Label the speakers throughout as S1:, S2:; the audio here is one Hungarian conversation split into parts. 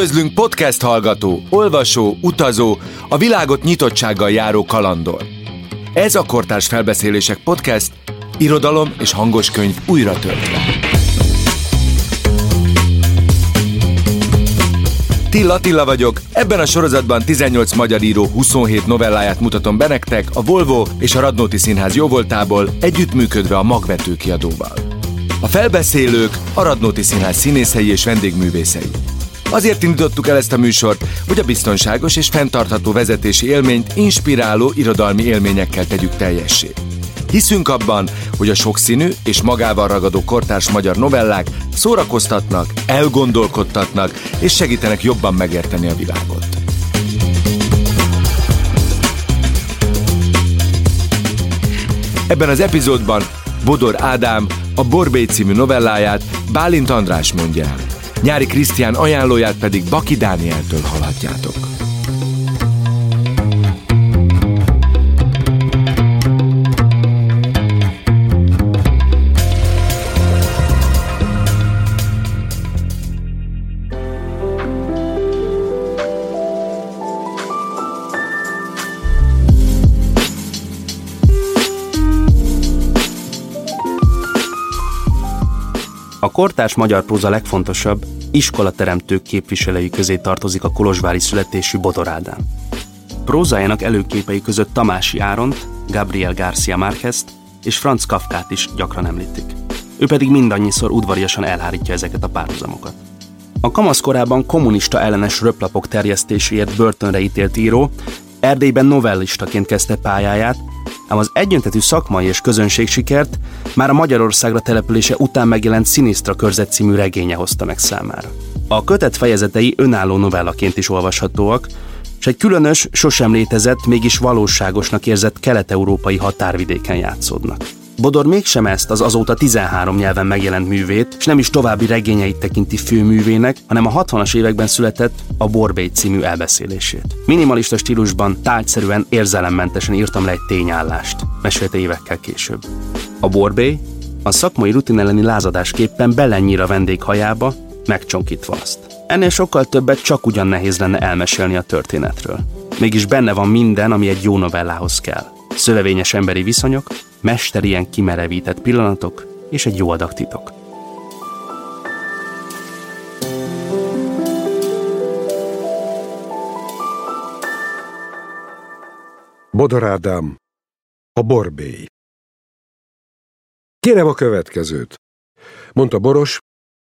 S1: Üdvözlünk podcast hallgató, olvasó, utazó, a világot nyitottsággal járó kalandor. Ez a Kortárs Felbeszélések Podcast, irodalom és hangos könyv újra töltve. Tilla Tilla vagyok, ebben a sorozatban 18 magyar író 27 novelláját mutatom be nektek a Volvo és a Radnóti Színház jóvoltából együttműködve a Magvető kiadóval. A felbeszélők a Radnóti Színház színészei és vendégművészei. Azért indítottuk el ezt a műsort, hogy a biztonságos és fenntartható vezetési élményt inspiráló irodalmi élményekkel tegyük teljessé. Hiszünk abban, hogy a sokszínű és magával ragadó kortárs magyar novellák szórakoztatnak, elgondolkodtatnak és segítenek jobban megérteni a világot. Ebben az epizódban Bodor Ádám a Borbély című novelláját Bálint András mondja el. Nyári Krisztián ajánlóját pedig Baki Dánieltől hallhatjátok.
S2: Kortárs magyar próza legfontosabb, iskolateremtők képviselői közé tartozik a kolozsvári születésű Bodor Ádám. Prózájának előképei között Tamási Áront, Gabriel Garcia Márquez és Franz Kafkát is gyakran említik. Ő pedig mindannyiszor udvariasan elhárítja ezeket a párhuzamokat. A kamaszkorában kommunista ellenes röplapok terjesztéséért börtönre ítélt író, Erdélyben novellistaként kezdte pályáját, ám az egyöntetű szakmai és közönség sikert már a Magyarországra települése után megjelent Sinisztra körzet című regénye hozta meg számára. A kötet fejezetei önálló novellaként is olvashatóak, és egy különös, sosem létezett, mégis valóságosnak érzett kelet-európai határvidéken játszódnak. Bodor mégsem ezt az azóta 13 nyelven megjelent művét, és nem is további regényeit tekinti főművének, hanem a 60-as években született a Borbély című elbeszélését. Minimalista stílusban, tárgyszerűen, érzelemmentesen írtam le egy tényállást, mesélte évekkel később. A Borbély a szakmai rutin elleni lázadásképpen belenyír a vendég hajába, megcsonkítva azt. Ennél sokkal többet csak ugyan nehéz lenne elmesélni a történetről. Mégis benne van minden, ami egy jó novellához kell. Szövevényes emberi viszonyok, mesterien kimerevített pillanatok és egy jó adag titok.
S3: Bodor Ádám, a borbély. Kérem a következőt, mondta Boros,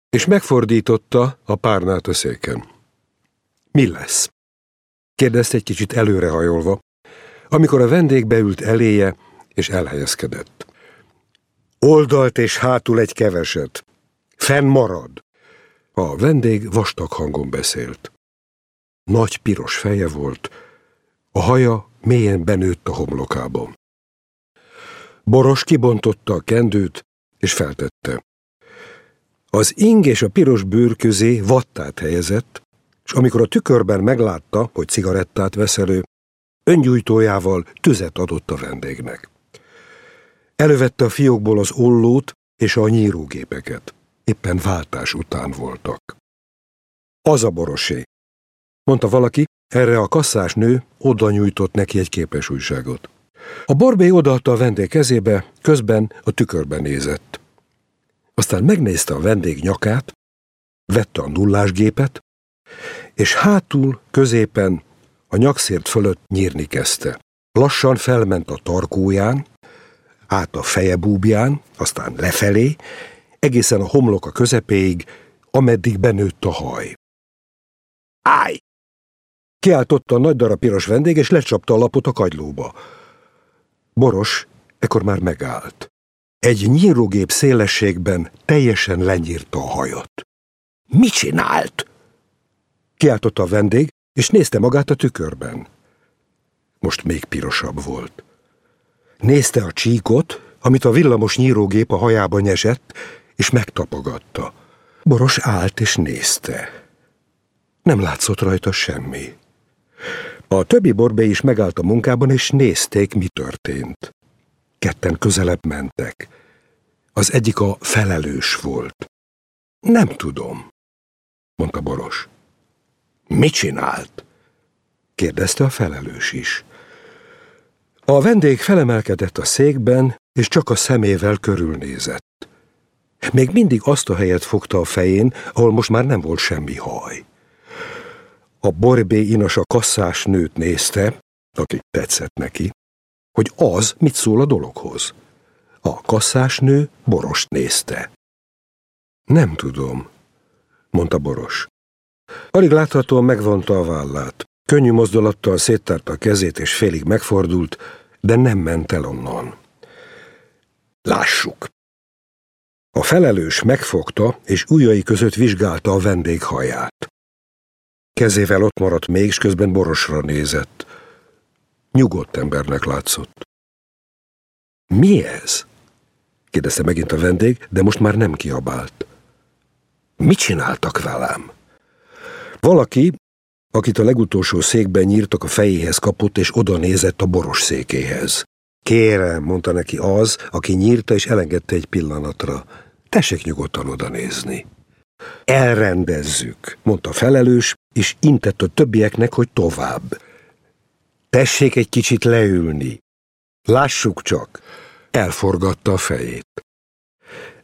S3: és megfordította a párnát a széken. Mi lesz? kérdezte egy kicsit előrehajolva, amikor a vendég beült eléje, és elhelyezkedett. Oldalt és hátul egy keveset. Fenn marad. A vendég vastag hangon beszélt. Nagy piros feje volt, a haja mélyen benőtt a homlokába. Boros kibontotta a kendőt, és feltette. Az ing és a piros bőr közé vattát helyezett, és amikor a tükörben meglátta, hogy cigarettát vesz elő, öngyújtójával tüzet adott a vendégnek. Elővette a fiókból az ollót és a nyírógépeket. Éppen váltás után voltak. Az a borosé, mondta valaki, erre a kasszás nő oda nyújtott neki egy képes újságot. A borbé odaadta a vendég kezébe, közben a tükörben nézett. Aztán megnézte a vendég nyakát, vette a nullásgépet, és hátul, középen, a nyakszért fölött nyírni kezdte. Lassan felment a tarkóján, át a feje búbján, aztán lefelé, egészen a homlok a közepéig, ameddig benőtt a haj. Állj! Kiáltotta a nagy darab piros vendég, és lecsapta a lapot a kagylóba. Boros ekkor már megállt. Egy nyírógép szélességben teljesen lenyírta a hajat. Mit csinált? Kiáltotta a vendég, és nézte magát a tükörben. Most még pirosabb volt. Nézte a csíkot, amit a villamos nyírógép a hajába nyesett, és megtapogatta. Boros állt és nézte. Nem látszott rajta semmi. A többi borbé is megállt a munkában, és nézték, mi történt. Ketten közelebb mentek. Az egyik a felelős volt. Nem tudom, mondta Boros. Mit csinált? kérdezte a felelős is. A vendég felemelkedett a székben, és csak a szemével körülnézett. Még mindig azt a helyet fogta a fején, ahol most már nem volt semmi haj. A borbé inas a kasszás nőt nézte, aki tetszett neki, hogy az mit szól a dologhoz. A kasszás nő Borost nézte. Nem tudom, mondta Boros. Alig láthatóan megvonta a vállát. Könnyű mozdulattal széttárta a kezét, és félig megfordult, de nem ment el onnan. Lássuk! A felelős megfogta, és ujjai között vizsgálta a vendég haját. Kezével ott maradt még, és közben borosra nézett. Nyugodt embernek látszott. Mi ez? kérdezte megint a vendég, de most már nem kiabált. Mit csináltak velem? Valaki, akit a legutolsó székben nyírtak a fejéhez kapott, és oda nézett a boros székéhez. Kérem, mondta neki az, aki nyírta és elengedte egy pillanatra. Tessék nyugodtan oda nézni. Elrendezzük, mondta felelős, és intett a többieknek, hogy tovább. Tessék egy kicsit leülni. Lássuk csak. Elforgatta a fejét.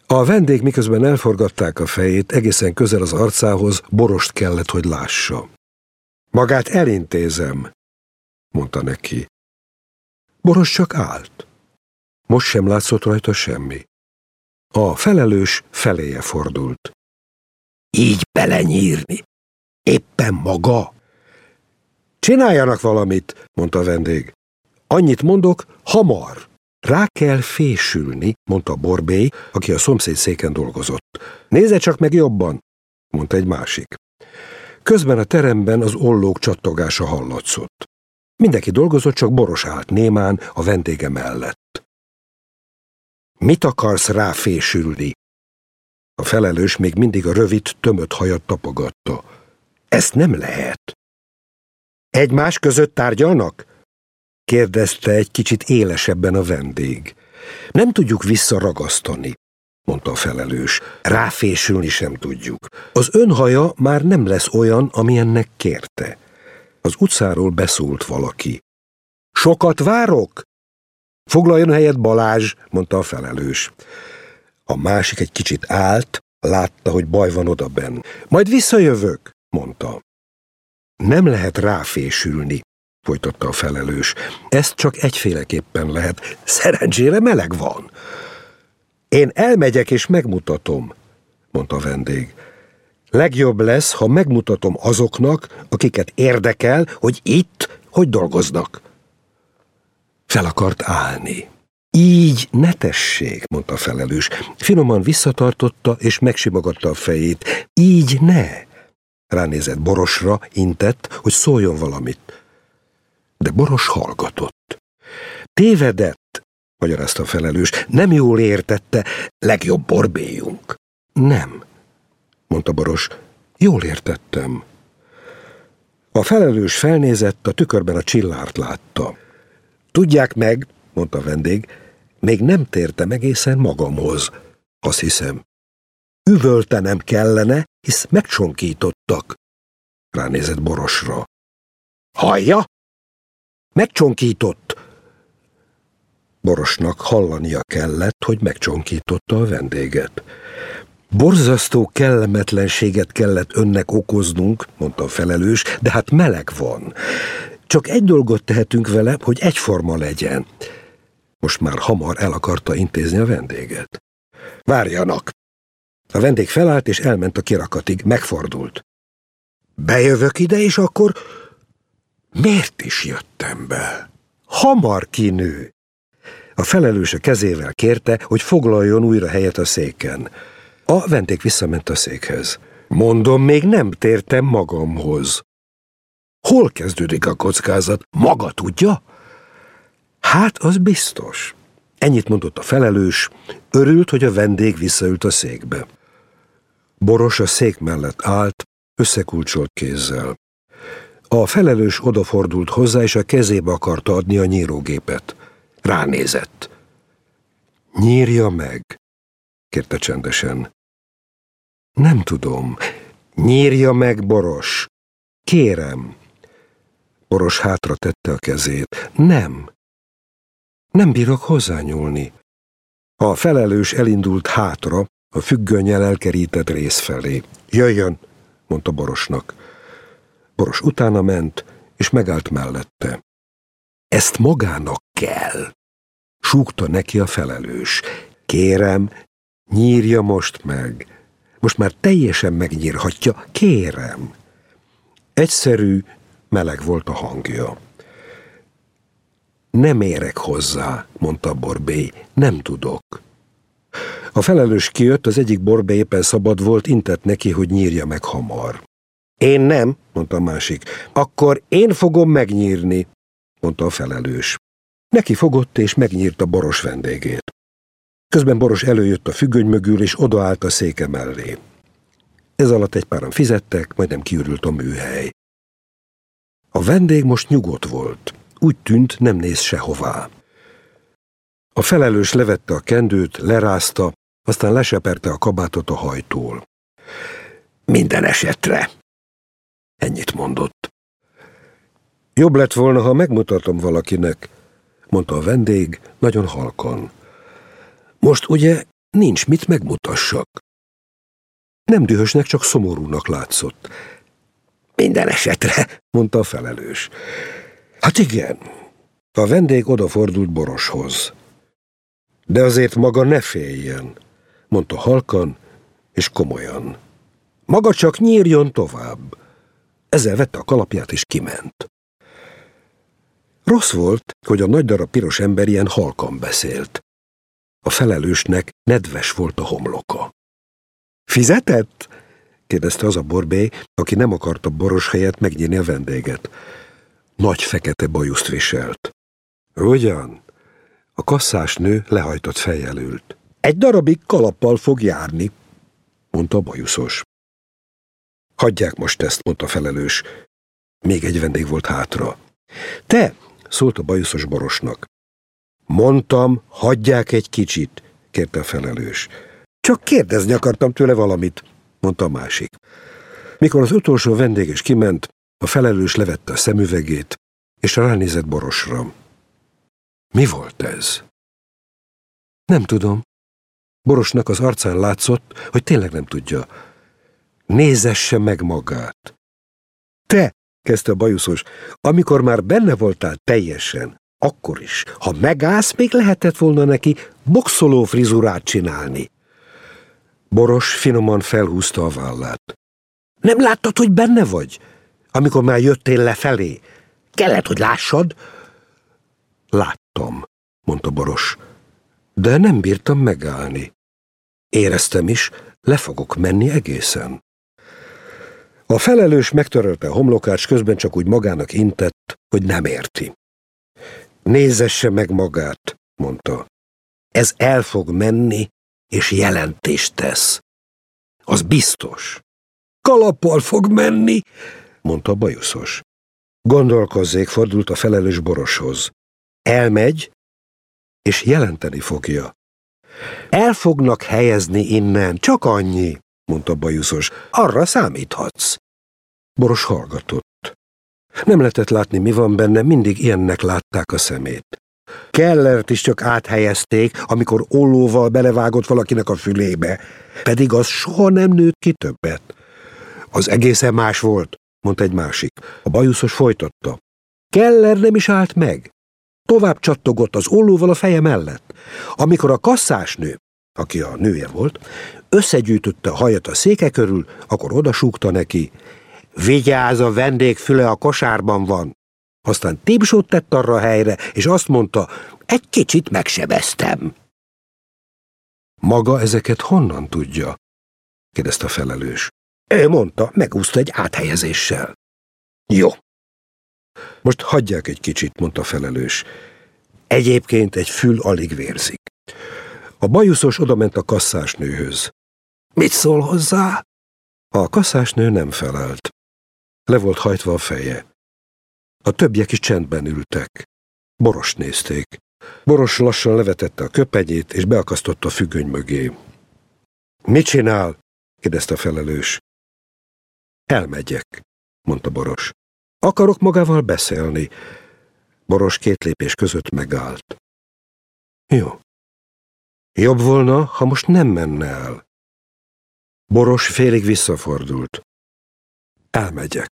S3: A vendég miközben elforgatták a fejét, egészen közel az arcához, borost kellett, hogy lássa. Magát elintézem, mondta neki. Boros csak állt. Most sem látszott rajta semmi. A felelős feléje fordult. Így belenyírni? Éppen maga? Csináljanak valamit, mondta a vendég. Annyit mondok, hamar. Rá kell fésülni, mondta Borbély, aki a szomszéd széken dolgozott. Nézze csak meg jobban, mondta egy másik. Közben a teremben az ollók csattogása hallatszott. Mindenki dolgozott, csak Boros állt némán a vendége mellett. Mit akarsz ráfésülni? A felelős még mindig a rövid, tömött hajat tapogatta. Ezt nem lehet. Egymás között tárgyalnak? Kérdezte egy kicsit élesebben a vendég. Nem tudjuk visszaragasztani, mondta a felelős. Ráfésülni sem tudjuk. Az önhaja már nem lesz olyan, amilyennek kérte. Az utcáról beszólt valaki. Sokat várok? Foglaljon helyet Balázs, mondta a felelős. A másik egy kicsit állt, látta, hogy baj van odaben. Majd visszajövök, mondta. Nem lehet ráfésülni, folytatta a felelős. Ezt csak egyféleképpen lehet. Szerencsére meleg van. Én elmegyek és megmutatom, mondta a vendég. Legjobb lesz, ha megmutatom azoknak, akiket érdekel, hogy itt hogy dolgoznak. Fel akart állni. Így ne tessék, mondta felelős. Finoman visszatartotta és megsimogatta a fejét. Így ne. Ránézett Borosra, intett, hogy szóljon valamit. De Boros hallgatott. Tévedett, magyarázta a felelős. Nem jól értette, legjobb borbéjunk. Nem, mondta Boros. Jól értettem. A felelős felnézett, a tükörben a csillárt látta. Tudják meg, mondta a vendég, még nem tértem egészen magamhoz. Azt hiszem. Üvöltenem kellene, hisz megcsonkítottak. Ránézett Borosra. Hallja? Megcsonkított. Borosnak hallania kellett, hogy megcsonkította a vendéget. Borzasztó kellemetlenséget kellett önnek okoznunk, mondta a felelős, de hát meleg van. Csak egy dolgot tehetünk vele, hogy egyforma legyen. Most már hamar el akarta intézni a vendéget. Várjanak! A vendég felállt és elment a kirakatig, megfordult. Bejövök ide, és akkor... Miért is jöttem be? Hamar kinő! A felelős a kezével kérte, hogy foglaljon újra helyet a széken. A vendég visszament a székhez. Mondom, még nem tértem magamhoz. Hol kezdődik a kockázat? Maga tudja? Hát, az biztos. Ennyit mondott a felelős, örült, hogy a vendég visszaült a székbe. Boros a szék mellett állt, összekulcsolt kézzel. A felelős odafordult hozzá, és a kezébe akarta adni a nyírógépet. Ránézett. Nyírja meg, kérte csendesen. Nem tudom. Nyírja meg, Boros. Kérem. Boros hátra tette a kezét. Nem. Nem bírok hozzányúlni. A felelős elindult hátra, a függönnyel elkerített rész felé. Jöjjön, mondta Borosnak. Boros utána ment, és megállt mellette. Ezt magának kell, súgta neki a felelős. Kérem, nyírja most meg. Most már teljesen megnyírhatja, kérem. Egyszerű, meleg volt a hangja. Nem érek hozzá, mondta Borbé, nem tudok. A felelős kijött, az egyik borbé éppen szabad volt, intett neki, hogy nyírja meg hamar. Én nem, mondta a másik. Akkor én fogom megnyírni, mondta a felelős. Neki fogott és megnyírta Boros vendégét. Közben Boros előjött a függöny mögül, és odaállt a széke mellé. Ez alatt egy páran fizettek, majdnem kiürült a műhely. A vendég most nyugodt volt. Úgy tűnt, nem néz sehová. A felelős levette a kendőt, lerázta, aztán leseperte a kabátot a hajtól. Minden esetre. Ennyit mondott. Jobb lett volna, ha megmutatom valakinek, mondta a vendég, nagyon halkan. Most ugye nincs mit megmutassak. Nem dühösnek, csak szomorúnak látszott. Minden esetre, mondta a felelős. Hát igen. A vendég odafordult Boroshoz. De azért maga ne féljen, mondta halkan és komolyan. Maga csak nyírjon tovább. Ezzel vette a kalapját és kiment. Rossz volt, hogy a nagy darab piros ember ilyen halkan beszélt. A felelősnek nedves volt a homloka. Fizetett? kérdezte az a borbé, aki nem akarta boros helyett megnyírni a vendéget. Nagy fekete bajuszt viselt. Ugyan? A kasszás nő lehajtott fejjel ült. Egy darabig kalappal fog járni, mondta a bajuszos. Hagyják most ezt, mondta felelős. Még egy vendég volt hátra. Te, szólt a bajuszos borosnak. Mondtam, hagyják egy kicsit, kérte a felelős. Csak kérdezni akartam tőle valamit, mondta a másik. Mikor az utolsó vendég is kiment, a felelős levette a szemüvegét, és ránézett Borosra. Mi volt ez? Nem tudom. Borosnak az arcán látszott, hogy tényleg nem tudja. Nézesse meg magát. Te, kezdte a bajuszos, amikor már benne voltál teljesen, akkor is, ha megállsz, még lehetett volna neki boxoló frizurát csinálni. Boros finoman felhúzta a vállát. Nem láttad, hogy benne vagy? Amikor már jöttél lefelé? Kellett, hogy lássad? Láttam, mondta Boros, de nem bírtam megállni. Éreztem is, le fogok menni egészen. A felelős megtörölte homlokát, közben csak úgy magának intett, hogy nem érti. Nézesse meg magát, mondta. Ez el fog menni, és jelentést tesz. Az biztos. Kalappal fog menni, mondta bajuszos. Gondolkozzék, fordult a felelős boroshoz. Elmegy, és jelenteni fogja. El fognak helyezni innen, csak annyi, mondta bajuszos. Arra számíthatsz. Boros hallgatott. Nem lehetett látni, mi van benne, mindig ilyennek látták a szemét. Kellert is csak áthelyezték, amikor ollóval belevágott valakinek a fülébe, pedig az soha nem nőtt ki többet. Az egészen más volt, mondta egy másik. A bajuszos folytatta. Keller nem is állt meg. Tovább csattogott az ollóval a feje mellett. Amikor a kasszásnő, aki a nője volt, összegyűjtötte a hajat a széke körül, akkor odasúgta neki. Vigyázz, a vendég füle a kosárban van. Aztán tipsót tett arra a helyre, és azt mondta, egy kicsit megsebeztem. Maga ezeket honnan tudja? kérdezte a felelős. Ő mondta, megúszta egy áthelyezéssel. Jó. Most hagyják egy kicsit, mondta a felelős. Egyébként egy fül alig vérzik. A bajuszos odament a kasszásnőhöz. Mit szól hozzá? A kasszásnő nem felelt. Le volt hajtva a feje. A többiek is csendben ültek. Boros nézték. Boros lassan levetette a köpenyét, és beakasztotta a függöny mögé. Mit csinál? kérdezte a felelős. Elmegyek, mondta Boros. Akarok magával beszélni. Boros két lépés között megállt. Jó. Jobb volna, ha most nem menne el. Boros félig visszafordult. Elmegyek,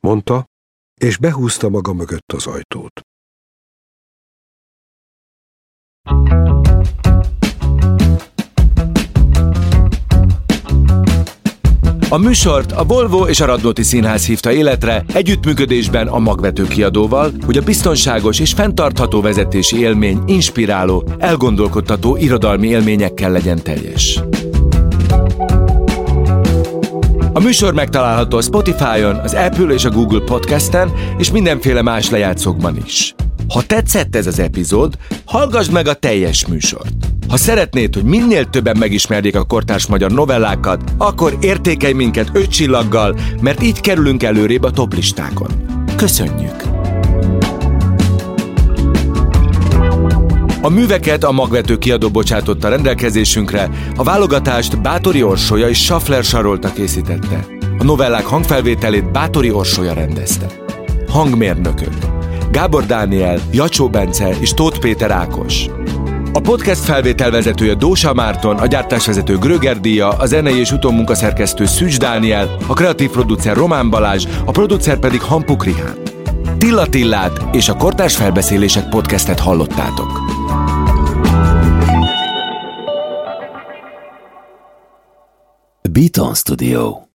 S3: mondta, és behúzta maga mögött az ajtót.
S1: A műsort a Volvo és a Radnóti Színház hívta életre együttműködésben a magvető kiadóval, hogy a biztonságos és fenntartható vezetési élmény inspiráló, elgondolkodtató irodalmi élményekkel legyen teljes. A műsor megtalálható a Spotify-on, az Apple és a Google Podcast-en, és mindenféle más lejátszókban is. Ha tetszett ez az epizód, hallgassd meg a teljes műsort. Ha szeretnéd, hogy minél többen megismerjék a kortárs magyar novellákat, akkor értékelj minket öt csillaggal, mert így kerülünk előrébb a toplistákon. Köszönjük! A műveket a magvető kiadó bocsátotta rendelkezésünkre, a válogatást Bátori Orsolya és Schaffler Sarolta készítette. A novellák hangfelvételét Bátori Orsolya rendezte. Hangmérnökök Gábor Dániel, Jacsó Bence és Tóth Péter Ákos. A podcast felvételvezetője Dósa Márton, a gyártásvezető Gröger Díja, a zenei és utómunkaszerkesztő Szűcs Dániel, a kreatív producer Román Balázs, a producer pedig Hampuk Rihán. Tilla Tillát és a Kortárs Felbeszélések podcastet hallottátok.
S4: Beaton Studio